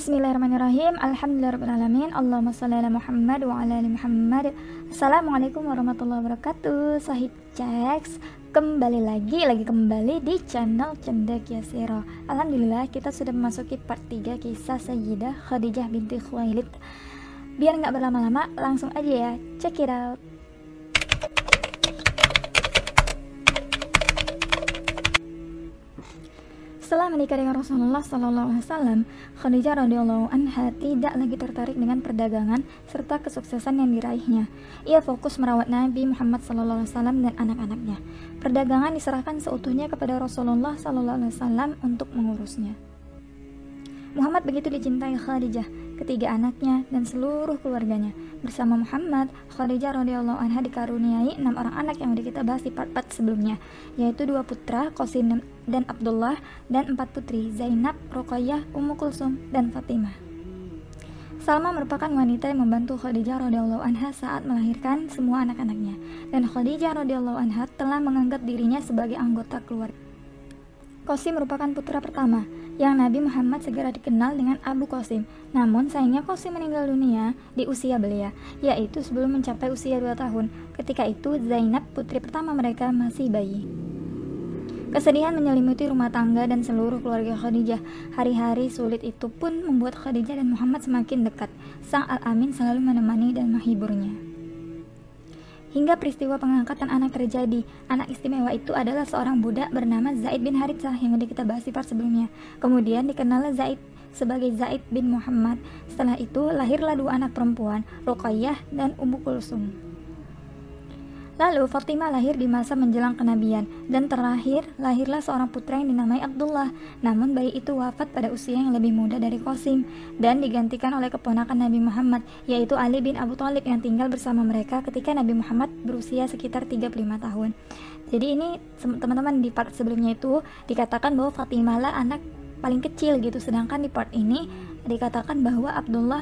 Bismillahirrahmanirrahim. Alhamdulillahirrahmanirrahim. Allahumma salli ala Muhammad wa ala ali Muhammad. Assalamualaikum warahmatullahi wabarakatuh. Sahih Ceks, kembali lagi lagi kembali di channel Cendak Yasiro. Alhamdulillah kita sudah memasuki part 3 kisah Sayyidah Khadijah binti Khuwailid. Biar nggak berlama-lama, langsung aja ya. Check it out. Setelah menikah dengan Rasulullah Sallallahu Alaihi Wasallam, Khadijah radhiyallahu anha tidak lagi tertarik dengan perdagangan serta kesuksesan yang diraihnya. Ia fokus merawat Nabi Muhammad Sallallahu Alaihi Wasallam dan anak-anaknya. Perdagangan diserahkan seutuhnya kepada Rasulullah Sallallahu Alaihi Wasallam untuk mengurusnya. Muhammad begitu dicintai Khadijah, ketiga anaknya dan seluruh keluarganya. Bersama Muhammad, Khadijah radhiyallahu anha dikaruniai enam orang anak yang sudah kita bahas di part-part sebelumnya, yaitu dua putra, Qasim dan Abdullah, dan empat putri, Zainab, Ruqayyah, Ummu Kulsum, dan Fatimah. Salma merupakan wanita yang membantu Khadijah radhiyallahu anha saat melahirkan semua anak-anaknya, dan Khadijah radhiyallahu anha telah menganggap dirinya sebagai anggota keluarga. Qasim merupakan putra pertama, yang Nabi Muhammad segera dikenal dengan Abu Qasim. Namun sayangnya Qasim meninggal dunia di usia belia, yaitu sebelum mencapai usia 2 tahun. Ketika itu Zainab, putri pertama mereka, masih bayi. Kesedihan menyelimuti rumah tangga dan seluruh keluarga Khadijah. Hari-hari sulit itu pun membuat Khadijah dan Muhammad semakin dekat. Sang Al-Amin selalu menemani dan menghiburnya. Hingga peristiwa pengangkatan anak terjadi, anak istimewa itu adalah seorang budak bernama Zaid bin Harithah yang sudah kita bahas di part sebelumnya. Kemudian dikenal Zaid sebagai Zaid bin Muhammad. Setelah itu lahirlah dua anak perempuan, Ruqayyah dan Ummu Kulsum. Lalu Fatimah lahir di masa menjelang kenabian dan terakhir lahirlah seorang putra yang dinamai Abdullah. Namun bayi itu wafat pada usia yang lebih muda dari Qasim dan digantikan oleh keponakan Nabi Muhammad yaitu Ali bin Abu Thalib yang tinggal bersama mereka ketika Nabi Muhammad berusia sekitar 35 tahun. Jadi ini teman-teman di part sebelumnya itu dikatakan bahwa Fatimah lah anak paling kecil gitu sedangkan di part ini dikatakan bahwa Abdullah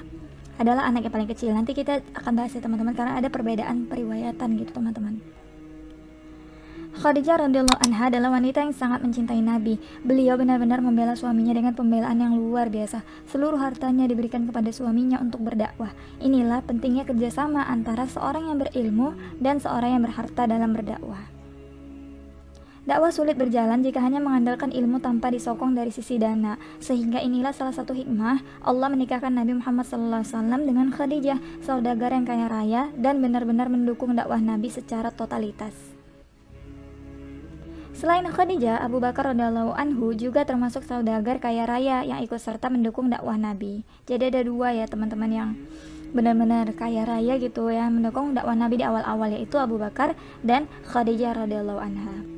adalah anak yang paling kecil. Nanti kita akan bahas ya teman-teman karena ada perbedaan periwayatan gitu teman-teman. Khadijah radhiyallahu anha adalah wanita yang sangat mencintai Nabi. Beliau benar-benar membela suaminya dengan pembelaan yang luar biasa. Seluruh hartanya diberikan kepada suaminya untuk berdakwah. Inilah pentingnya kerjasama antara seorang yang berilmu dan seorang yang berharta dalam berdakwah. Dakwah sulit berjalan jika hanya mengandalkan ilmu tanpa disokong dari sisi dana. Sehingga inilah salah satu hikmah Allah menikahkan Nabi Muhammad SAW dengan Khadijah, saudagar yang kaya raya dan benar-benar mendukung dakwah Nabi secara totalitas. Selain Khadijah, Abu Bakar radhiallahu anhu juga termasuk saudagar kaya raya yang ikut serta mendukung dakwah Nabi. Jadi ada dua ya teman-teman yang benar-benar kaya raya gitu ya mendukung dakwah Nabi di awal-awal yaitu Abu Bakar dan Khadijah radhiallahu anha.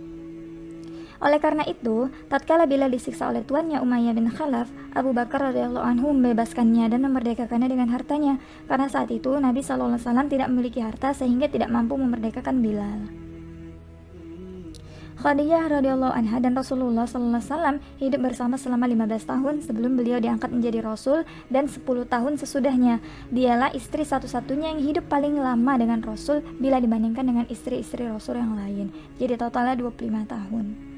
Oleh karena itu, tatkala bila disiksa oleh tuannya Umayyah bin Khalaf, Abu Bakar radhiyallahu anhu membebaskannya dan memerdekakannya dengan hartanya. Karena saat itu Nabi SAW tidak memiliki harta sehingga tidak mampu memerdekakan Bilal. Khadijah radhiyallahu anha dan Rasulullah SAW hidup bersama selama 15 tahun sebelum beliau diangkat menjadi rasul dan 10 tahun sesudahnya. Dialah istri satu-satunya yang hidup paling lama dengan rasul bila dibandingkan dengan istri-istri rasul yang lain. Jadi totalnya 25 tahun.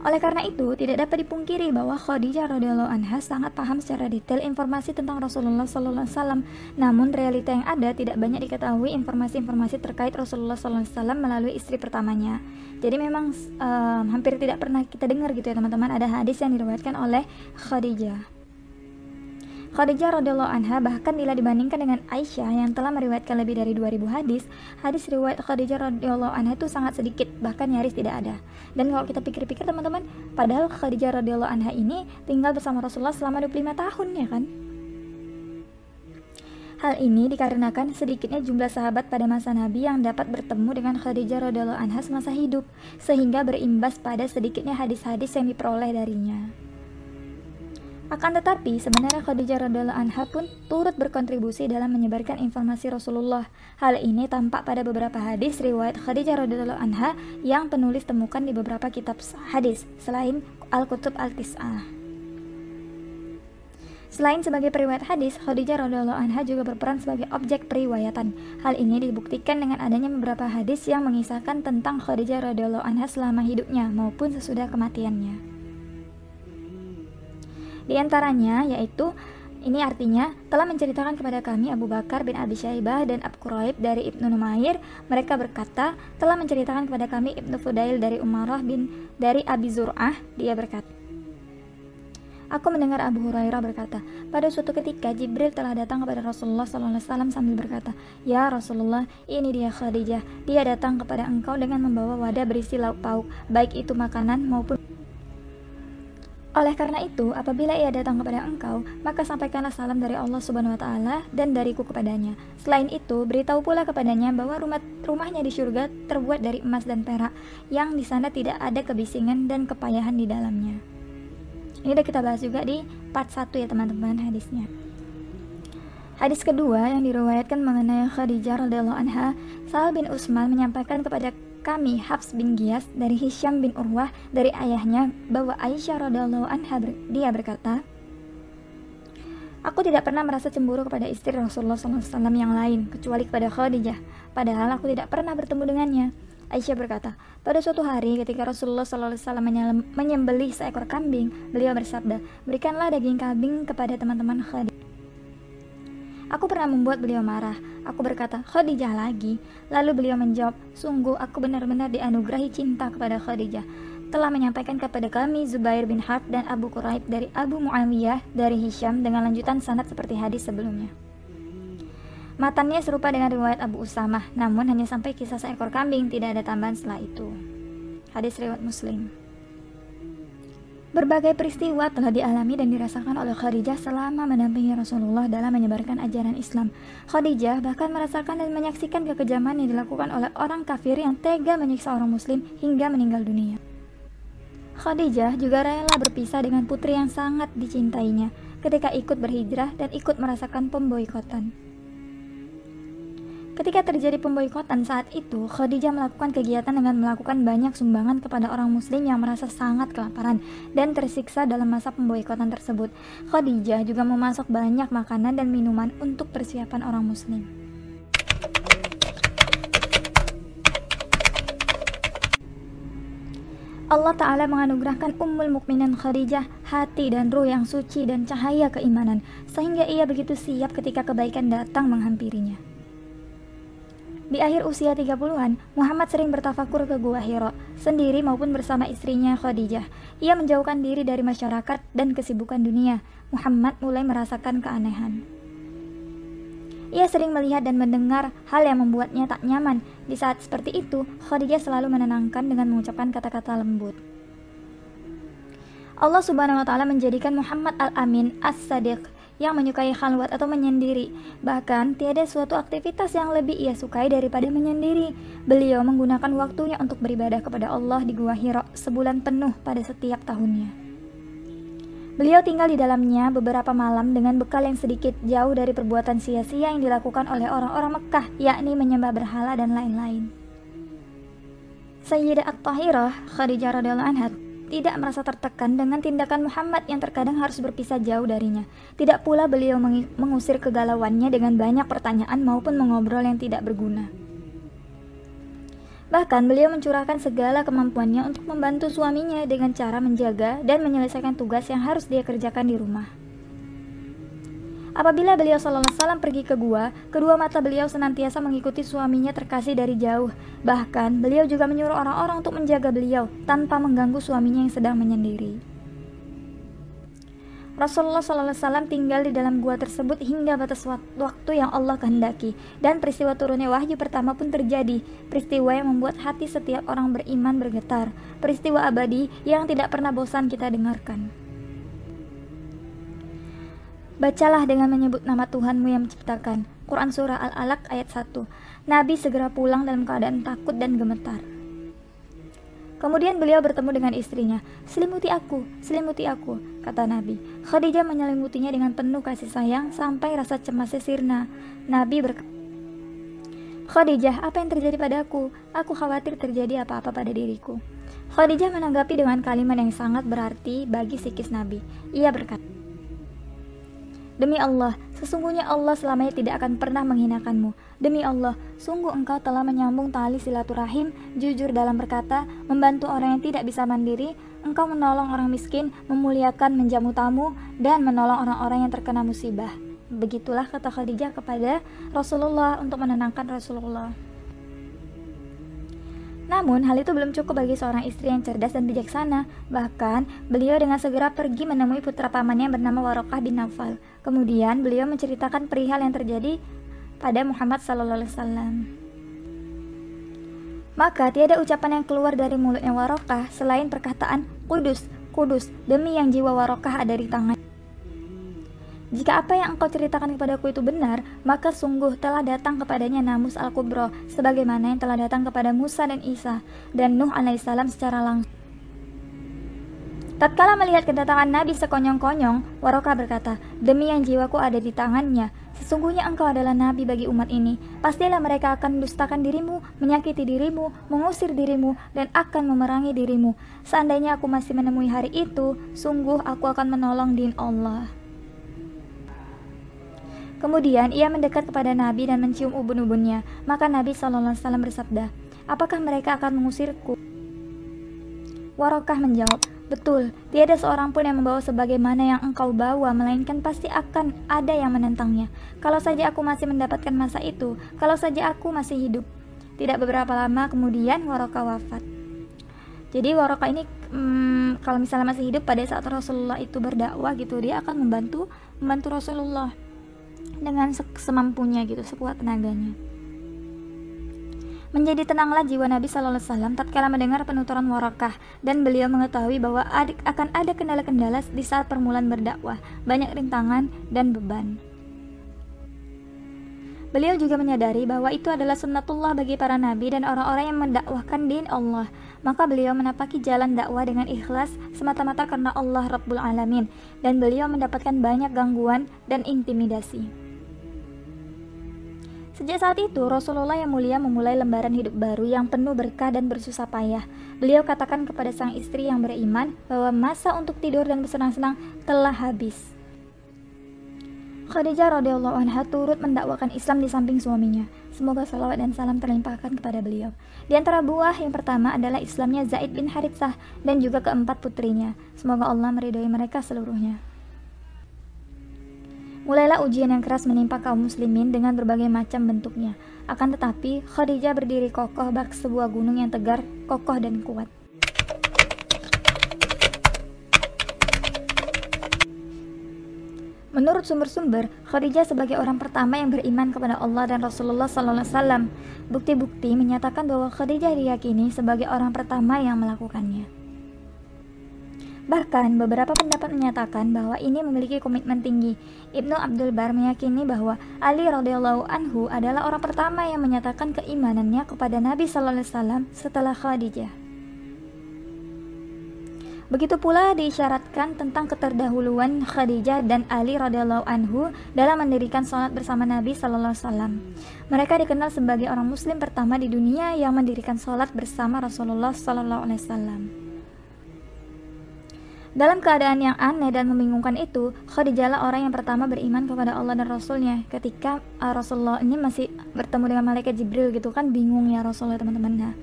Oleh karena itu, tidak dapat dipungkiri bahwa Khadijah radhiyallahu anha sangat paham secara detail informasi tentang Rasulullah sallallahu alaihi wasallam. Namun realita yang ada tidak banyak diketahui informasi-informasi terkait Rasulullah sallallahu alaihi wasallam melalui istri pertamanya. Jadi memang um, hampir tidak pernah kita dengar gitu ya teman-teman ada hadis yang diriwayatkan oleh Khadijah. Khadijah radhiyallahu anha bahkan bila dibandingkan dengan Aisyah yang telah meriwayatkan lebih dari 2000 hadis, hadis riwayat Khadijah radhiyallahu anha itu sangat sedikit, bahkan nyaris tidak ada. Dan kalau kita pikir-pikir teman-teman, padahal Khadijah radhiyallahu anha ini tinggal bersama Rasulullah selama 25 tahun ya kan? Hal ini dikarenakan sedikitnya jumlah sahabat pada masa Nabi yang dapat bertemu dengan Khadijah radhiyallahu anha semasa hidup, sehingga berimbas pada sedikitnya hadis-hadis yang diperoleh darinya. Akan tetapi, sebenarnya Khadijah radhiallahu anha pun turut berkontribusi dalam menyebarkan informasi Rasulullah. Hal ini tampak pada beberapa hadis riwayat Khadijah radhiallahu anha yang penulis temukan di beberapa kitab hadis selain Al-Kutub Al-Tis'ah. Selain sebagai periwayat hadis, Khadijah radhiallahu anha juga berperan sebagai objek periwayatan. Hal ini dibuktikan dengan adanya beberapa hadis yang mengisahkan tentang Khadijah radhiallahu anha selama hidupnya maupun sesudah kematiannya. Di antaranya yaitu ini artinya telah menceritakan kepada kami Abu Bakar bin Abi Syaibah dan Abu Quraib dari Ibnu Numair. Mereka berkata, telah menceritakan kepada kami Ibnu Fudail dari Umarah bin dari Abi Zur'ah. Dia berkata, Aku mendengar Abu Hurairah berkata, pada suatu ketika Jibril telah datang kepada Rasulullah SAW sambil berkata, Ya Rasulullah, ini dia Khadijah. Dia datang kepada engkau dengan membawa wadah berisi lauk pauk, baik itu makanan maupun oleh karena itu, apabila ia datang kepada engkau, maka sampaikanlah salam dari Allah Subhanahu wa taala dan dariku kepadanya. Selain itu, beritahu pula kepadanya bahwa rumah rumahnya di surga terbuat dari emas dan perak, yang di sana tidak ada kebisingan dan kepayahan di dalamnya. Ini udah kita bahas juga di part 1 ya teman-teman hadisnya. Hadis kedua yang diriwayatkan mengenai Khadijah radhiyallahu anha, Sa'al bin Utsman menyampaikan kepada kami Hafs bin Giyas dari Hisham bin Urwah dari ayahnya bahwa Aisyah radhiallahu anha ber, dia berkata Aku tidak pernah merasa cemburu kepada istri Rasulullah SAW yang lain kecuali kepada Khadijah padahal aku tidak pernah bertemu dengannya Aisyah berkata, pada suatu hari ketika Rasulullah SAW menyembelih seekor kambing, beliau bersabda, berikanlah daging kambing kepada teman-teman Khadijah. Aku pernah membuat beliau marah. Aku berkata, Khadijah lagi. Lalu beliau menjawab, sungguh aku benar-benar dianugerahi cinta kepada Khadijah. Telah menyampaikan kepada kami Zubair bin Harb dan Abu Quraib dari Abu Muawiyah dari Hisham dengan lanjutan sanad seperti hadis sebelumnya. Matannya serupa dengan riwayat Abu Usamah, namun hanya sampai kisah seekor kambing, tidak ada tambahan setelah itu. Hadis riwayat Muslim. Berbagai peristiwa telah dialami dan dirasakan oleh Khadijah selama mendampingi Rasulullah dalam menyebarkan ajaran Islam. Khadijah bahkan merasakan dan menyaksikan kekejaman yang dilakukan oleh orang kafir yang tega menyiksa orang muslim hingga meninggal dunia. Khadijah juga rela berpisah dengan putri yang sangat dicintainya ketika ikut berhijrah dan ikut merasakan pemboikotan. Ketika terjadi pemboikotan saat itu, Khadijah melakukan kegiatan dengan melakukan banyak sumbangan kepada orang muslim yang merasa sangat kelaparan dan tersiksa dalam masa pemboikotan tersebut. Khadijah juga memasak banyak makanan dan minuman untuk persiapan orang muslim. Allah Ta'ala menganugerahkan Ummul Mukminin Khadijah hati dan ruh yang suci dan cahaya keimanan sehingga ia begitu siap ketika kebaikan datang menghampirinya. Di akhir usia 30-an, Muhammad sering bertafakur ke Gua Hiro, sendiri maupun bersama istrinya Khadijah. Ia menjauhkan diri dari masyarakat dan kesibukan dunia. Muhammad mulai merasakan keanehan. Ia sering melihat dan mendengar hal yang membuatnya tak nyaman. Di saat seperti itu, Khadijah selalu menenangkan dengan mengucapkan kata-kata lembut. Allah Subhanahu wa taala menjadikan Muhammad Al-Amin As-Sadiq yang menyukai khalwat atau menyendiri. Bahkan, tiada suatu aktivitas yang lebih ia sukai daripada menyendiri. Beliau menggunakan waktunya untuk beribadah kepada Allah di Gua Hiro sebulan penuh pada setiap tahunnya. Beliau tinggal di dalamnya beberapa malam dengan bekal yang sedikit jauh dari perbuatan sia-sia yang dilakukan oleh orang-orang Mekah, yakni menyembah berhala dan lain-lain. Sayyidah At-Tahirah Khadijah radhiyallahu anha tidak merasa tertekan dengan tindakan Muhammad yang terkadang harus berpisah jauh darinya. Tidak pula beliau mengusir kegalauannya dengan banyak pertanyaan maupun mengobrol yang tidak berguna. Bahkan beliau mencurahkan segala kemampuannya untuk membantu suaminya dengan cara menjaga dan menyelesaikan tugas yang harus dia kerjakan di rumah. Apabila beliau Wasallam pergi ke gua, kedua mata beliau senantiasa mengikuti suaminya terkasih dari jauh. Bahkan, beliau juga menyuruh orang-orang untuk menjaga beliau tanpa mengganggu suaminya yang sedang menyendiri. Rasulullah SAW tinggal di dalam gua tersebut hingga batas waktu yang Allah kehendaki dan peristiwa turunnya wahyu pertama pun terjadi peristiwa yang membuat hati setiap orang beriman bergetar peristiwa abadi yang tidak pernah bosan kita dengarkan Bacalah dengan menyebut nama Tuhanmu yang menciptakan. Quran Surah Al-Alaq ayat 1. Nabi segera pulang dalam keadaan takut dan gemetar. Kemudian beliau bertemu dengan istrinya. Selimuti aku, selimuti aku, kata Nabi. Khadijah menyelimutinya dengan penuh kasih sayang sampai rasa cemasnya sirna. Nabi berkata, Khadijah, apa yang terjadi padaku? Aku khawatir terjadi apa-apa pada diriku. Khadijah menanggapi dengan kalimat yang sangat berarti bagi sikis Nabi. Ia berkata, Demi Allah, Sesungguhnya Allah selamanya tidak akan pernah menghinakanmu. Demi Allah, sungguh engkau telah menyambung tali silaturahim, jujur dalam berkata, membantu orang yang tidak bisa mandiri, engkau menolong orang miskin, memuliakan menjamu tamu, dan menolong orang-orang yang terkena musibah. Begitulah kata Khadijah kepada Rasulullah untuk menenangkan Rasulullah. Namun, hal itu belum cukup bagi seorang istri yang cerdas dan bijaksana. Bahkan, beliau dengan segera pergi menemui putra pamannya yang bernama Warokah bin Nawfal. Kemudian, beliau menceritakan perihal yang terjadi pada Muhammad SAW. Maka tiada ucapan yang keluar dari mulutnya Warokah selain perkataan kudus, kudus, demi yang jiwa Warokah ada di tangan. Jika apa yang engkau ceritakan kepadaku itu benar, maka sungguh telah datang kepadanya Namus Al-Kubro, sebagaimana yang telah datang kepada Musa dan Isa, dan Nuh alaihissalam secara langsung. Tatkala melihat kedatangan Nabi sekonyong-konyong, Waroka berkata, Demi yang jiwaku ada di tangannya, sesungguhnya engkau adalah Nabi bagi umat ini. Pastilah mereka akan mendustakan dirimu, menyakiti dirimu, mengusir dirimu, dan akan memerangi dirimu. Seandainya aku masih menemui hari itu, sungguh aku akan menolong din Allah. Kemudian ia mendekat kepada Nabi dan mencium ubun-ubunnya. Maka Nabi SAW bersabda, Apakah mereka akan mengusirku? Warokah menjawab, Betul, tiada seorang pun yang membawa sebagaimana yang engkau bawa, melainkan pasti akan ada yang menentangnya. Kalau saja aku masih mendapatkan masa itu, kalau saja aku masih hidup. Tidak beberapa lama kemudian Warokah wafat. Jadi Warokah ini hmm, kalau misalnya masih hidup pada saat Rasulullah itu berdakwah gitu, dia akan membantu membantu Rasulullah dengan semampunya gitu, sekuat tenaganya. Menjadi tenanglah jiwa Nabi Sallallahu Alaihi Wasallam tatkala mendengar penuturan warakah dan beliau mengetahui bahwa adik akan ada kendala-kendala di saat permulaan berdakwah, banyak rintangan dan beban. Beliau juga menyadari bahwa itu adalah sunnatullah bagi para nabi dan orang-orang yang mendakwahkan din Allah. Maka beliau menapaki jalan dakwah dengan ikhlas semata-mata karena Allah Rabbul Alamin dan beliau mendapatkan banyak gangguan dan intimidasi. Sejak saat itu, Rasulullah yang mulia memulai lembaran hidup baru yang penuh berkah dan bersusah payah. Beliau katakan kepada sang istri yang beriman bahwa masa untuk tidur dan bersenang-senang telah habis. Khadijah radhiyallahu anha turut mendakwakan Islam di samping suaminya. Semoga salawat dan salam terlimpahkan kepada beliau. Di antara buah yang pertama adalah Islamnya Zaid bin Haritsah dan juga keempat putrinya. Semoga Allah meridhoi mereka seluruhnya. Mulailah ujian yang keras menimpa kaum muslimin dengan berbagai macam bentuknya. Akan tetapi, Khadijah berdiri kokoh bak sebuah gunung yang tegar, kokoh dan kuat. Menurut sumber-sumber, Khadijah sebagai orang pertama yang beriman kepada Allah dan Rasulullah SAW. Bukti-bukti menyatakan bahwa Khadijah diyakini sebagai orang pertama yang melakukannya. Bahkan beberapa pendapat menyatakan bahwa ini memiliki komitmen tinggi. Ibnu Abdul Bar meyakini bahwa Ali radhiyallahu anhu adalah orang pertama yang menyatakan keimanannya kepada Nabi sallallahu alaihi wasallam setelah Khadijah. Begitu pula diisyaratkan tentang keterdahuluan Khadijah dan Ali radhiyallahu anhu dalam mendirikan sholat bersama Nabi sallallahu alaihi wasallam. Mereka dikenal sebagai orang muslim pertama di dunia yang mendirikan sholat bersama Rasulullah sallallahu alaihi wasallam. Dalam keadaan yang aneh dan membingungkan itu, Khadijah orang yang pertama beriman kepada Allah dan Rasulnya. Ketika uh, Rasulullah ini masih bertemu dengan malaikat Jibril gitu kan, bingung ya Rasulullah teman-teman. Nah,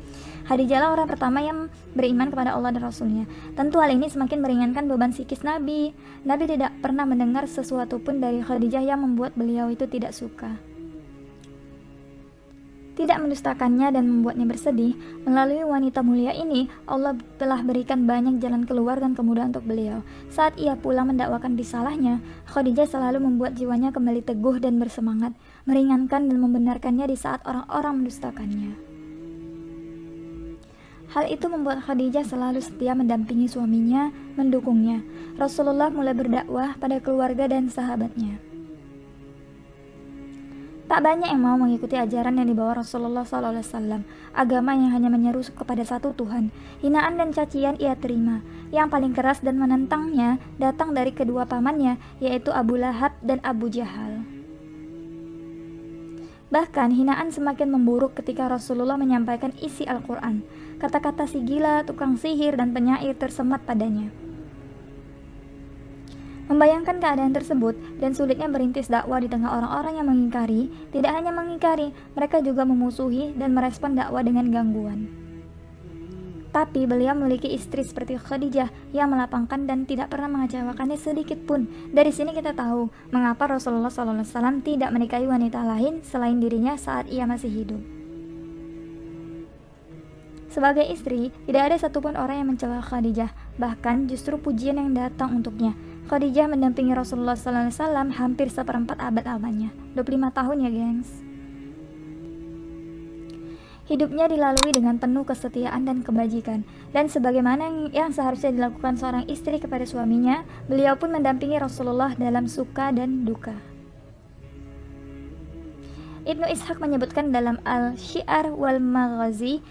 Khadijah orang pertama yang beriman kepada Allah dan Rasulnya. Tentu hal ini semakin meringankan beban psikis Nabi. Nabi tidak pernah mendengar sesuatu pun dari Khadijah yang membuat beliau itu tidak suka tidak mendustakannya dan membuatnya bersedih, melalui wanita mulia ini, Allah telah berikan banyak jalan keluar dan kemudahan untuk beliau. Saat ia pulang mendakwakan disalahnya, Khadijah selalu membuat jiwanya kembali teguh dan bersemangat, meringankan dan membenarkannya di saat orang-orang mendustakannya. Hal itu membuat Khadijah selalu setia mendampingi suaminya, mendukungnya. Rasulullah mulai berdakwah pada keluarga dan sahabatnya. Tak banyak yang mau mengikuti ajaran yang dibawa Rasulullah SAW, agama yang hanya menyeru kepada satu Tuhan. Hinaan dan cacian ia terima. Yang paling keras dan menentangnya datang dari kedua pamannya, yaitu Abu Lahab dan Abu Jahal. Bahkan hinaan semakin memburuk ketika Rasulullah menyampaikan isi Al-Quran. Kata-kata si gila, tukang sihir, dan penyair tersemat padanya. Membayangkan keadaan tersebut dan sulitnya merintis dakwah di tengah orang-orang yang mengingkari, tidak hanya mengingkari, mereka juga memusuhi dan merespon dakwah dengan gangguan. Tapi beliau memiliki istri seperti Khadijah yang melapangkan dan tidak pernah mengecewakannya sedikit pun. Dari sini kita tahu mengapa Rasulullah SAW tidak menikahi wanita lain selain dirinya saat ia masih hidup. Sebagai istri, tidak ada satupun orang yang mencela Khadijah, bahkan justru pujian yang datang untuknya. Khadijah mendampingi Rasulullah SAW hampir seperempat abad lamanya, 25 tahun ya gengs. Hidupnya dilalui dengan penuh kesetiaan dan kebajikan, dan sebagaimana yang seharusnya dilakukan seorang istri kepada suaminya, beliau pun mendampingi Rasulullah dalam suka dan duka. Ibnu Ishaq menyebutkan dalam Al-Syiar wal Maghazi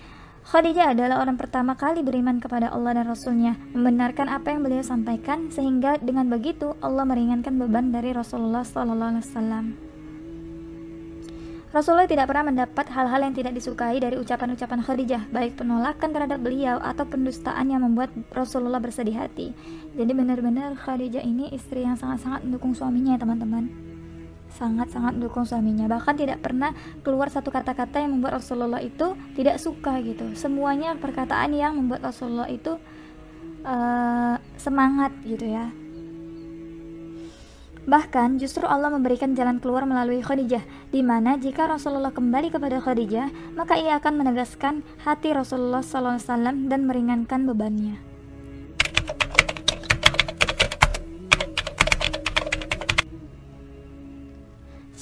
Khadijah adalah orang pertama kali beriman kepada Allah dan Rasulnya, membenarkan apa yang beliau sampaikan, sehingga dengan begitu Allah meringankan beban dari Rasulullah SAW. Rasulullah tidak pernah mendapat hal-hal yang tidak disukai dari ucapan-ucapan Khadijah, baik penolakan terhadap beliau atau pendustaan yang membuat Rasulullah bersedih hati. Jadi benar-benar Khadijah ini istri yang sangat-sangat mendukung suaminya ya teman-teman sangat-sangat mendukung suaminya. Bahkan tidak pernah keluar satu kata-kata yang membuat Rasulullah itu tidak suka gitu. Semuanya perkataan yang membuat Rasulullah itu uh, semangat gitu ya. Bahkan justru Allah memberikan jalan keluar melalui Khadijah, di mana jika Rasulullah kembali kepada Khadijah, maka ia akan menegaskan hati Rasulullah SAW dan meringankan bebannya.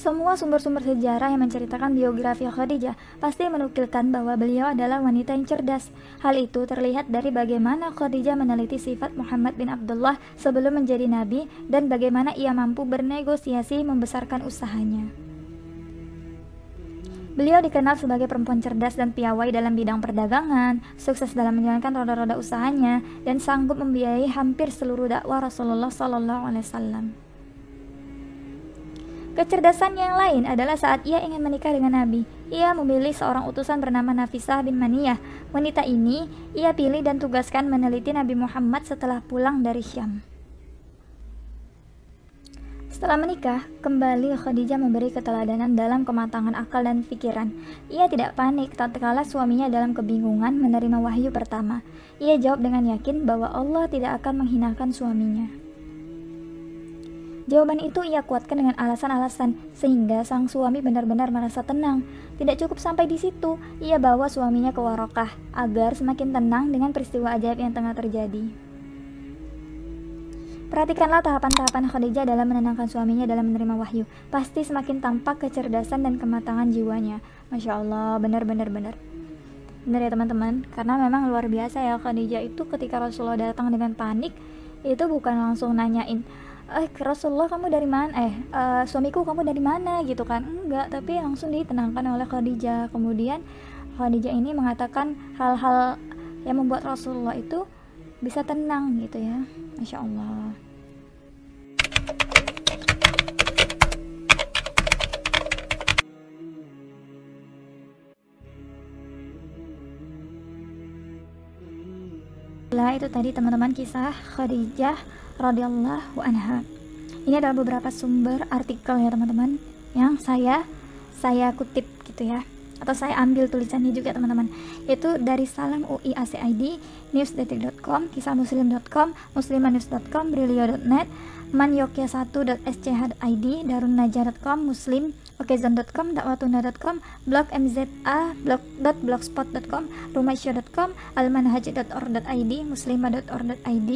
Semua sumber-sumber sejarah yang menceritakan biografi Khadijah pasti menukilkan bahwa beliau adalah wanita yang cerdas. Hal itu terlihat dari bagaimana Khadijah meneliti sifat Muhammad bin Abdullah sebelum menjadi nabi dan bagaimana ia mampu bernegosiasi membesarkan usahanya. Beliau dikenal sebagai perempuan cerdas dan piawai dalam bidang perdagangan, sukses dalam menjalankan roda-roda usahanya, dan sanggup membiayai hampir seluruh dakwah Rasulullah SAW. Kecerdasan yang lain adalah saat ia ingin menikah dengan Nabi. Ia memilih seorang utusan bernama Nafisah bin Maniyah. Wanita ini ia pilih dan tugaskan meneliti Nabi Muhammad setelah pulang dari Syam. Setelah menikah, kembali Khadijah memberi keteladanan dalam kematangan akal dan pikiran. Ia tidak panik tatkala suaminya dalam kebingungan menerima wahyu pertama. Ia jawab dengan yakin bahwa Allah tidak akan menghinakan suaminya. Jawaban itu ia kuatkan dengan alasan-alasan sehingga sang suami benar-benar merasa tenang. Tidak cukup sampai di situ, ia bawa suaminya ke Warokah agar semakin tenang dengan peristiwa ajaib yang tengah terjadi. Perhatikanlah tahapan-tahapan Khadijah dalam menenangkan suaminya dalam menerima wahyu. Pasti semakin tampak kecerdasan dan kematangan jiwanya. Masya Allah, benar-benar benar. Benar ya teman-teman, karena memang luar biasa ya Khadijah itu ketika Rasulullah datang dengan panik, itu bukan langsung nanyain eh Rasulullah kamu dari mana eh uh, suamiku kamu dari mana? Gitu kan. Enggak tapi langsung ditenangkan oleh Khadijah. Kemudian Khadijah ini mengatakan hal-hal yang membuat Rasulullah itu bisa tenang gitu ya. Masya Allah. Nah itu tadi teman-teman kisah Khadijah radhiyallahu anha. Ini adalah beberapa sumber artikel ya teman-teman yang saya saya kutip gitu ya atau saya ambil tulisannya juga teman-teman Itu dari Salam UI ACID newsdetik.com kisahmuslim.com muslimanews.com brilio.net manyokya1.sch.id darunnaja.com muslim okezon.com dakwatuna.com blog mza blog.blogspot.com rumaisya.com almanhaj.or.id muslimah.or.id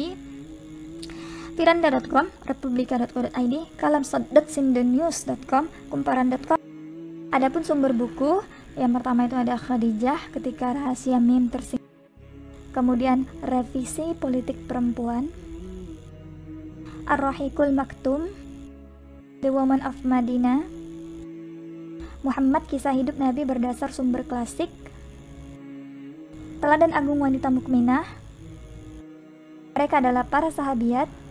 Firanda.com, republika.co.id, kalamsod.sindonews.com, kumparan.com. Adapun sumber buku, yang pertama itu ada Khadijah ketika rahasia mim tersinggung. Kemudian revisi politik perempuan. Ar-Rahikul Maktum, The Woman of Madinah. Muhammad kisah hidup Nabi berdasar sumber klasik. Teladan Agung Wanita Mukminah. Mereka adalah para sahabiat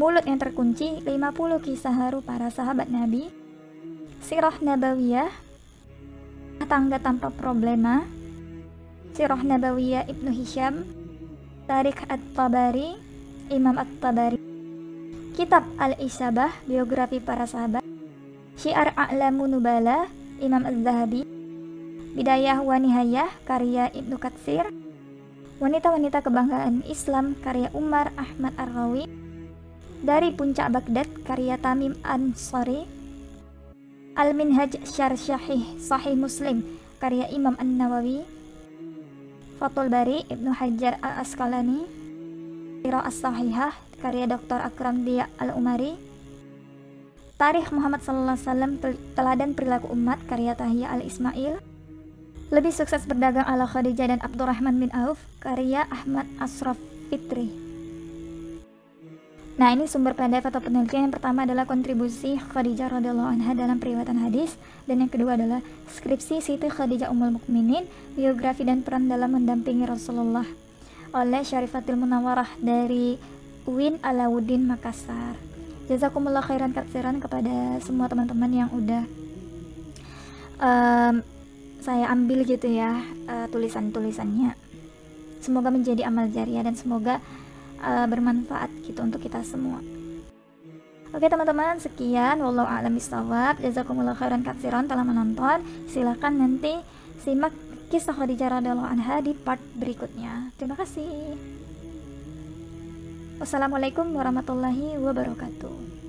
Mulut yang terkunci 50 kisah haru para sahabat Nabi Sirah Nabawiyah Tangga tanpa problema Sirah Nabawiyah Ibnu Hisham Tarik At-Tabari Imam At-Tabari Kitab Al-Isabah, biografi para sahabat. Syiar A'lamu Nubala, Imam Az-Zahabi. Bidayah wa Nihayah, karya Ibnu Katsir. Wanita-wanita kebanggaan Islam, karya Umar Ahmad Ar-Rawi. Dari Puncak Baghdad, karya Tamim Ansari. Al-Minhaj Syar Syahih Sahih Muslim, karya Imam An-Nawawi. Fathul Bari Ibnu Hajar Al-Asqalani Qiraah Sahihah karya Dr. Akram Dia Al-Umari Tarikh Muhammad Sallallahu Alaihi Wasallam Teladan Perilaku Umat karya Tahiyya Al-Ismail Lebih Sukses Berdagang ala Khadijah dan Abdurrahman bin Auf karya Ahmad Asraf Fitri Nah ini sumber pendek atau penelitian yang pertama adalah kontribusi Khadijah radhiallahu anha dalam periwatan hadis dan yang kedua adalah skripsi Siti Khadijah Ummul Mukminin, biografi dan peran dalam mendampingi Rasulullah oleh Syarifatil Munawarah dari Win Alauddin Makassar. Jazakumullah khairan katsiran kepada semua teman-teman yang udah um, saya ambil gitu ya uh, tulisan-tulisannya. Semoga menjadi amal jariah dan semoga uh, bermanfaat gitu untuk kita semua. Oke teman-teman, sekian wallahu a'lam bishawab. Jazakumullah khairan katsiran telah menonton. Silahkan nanti simak kisah Khadijah radhiyallahu anha di part berikutnya. Terima kasih. Wassalamualaikum warahmatullahi wabarakatuh.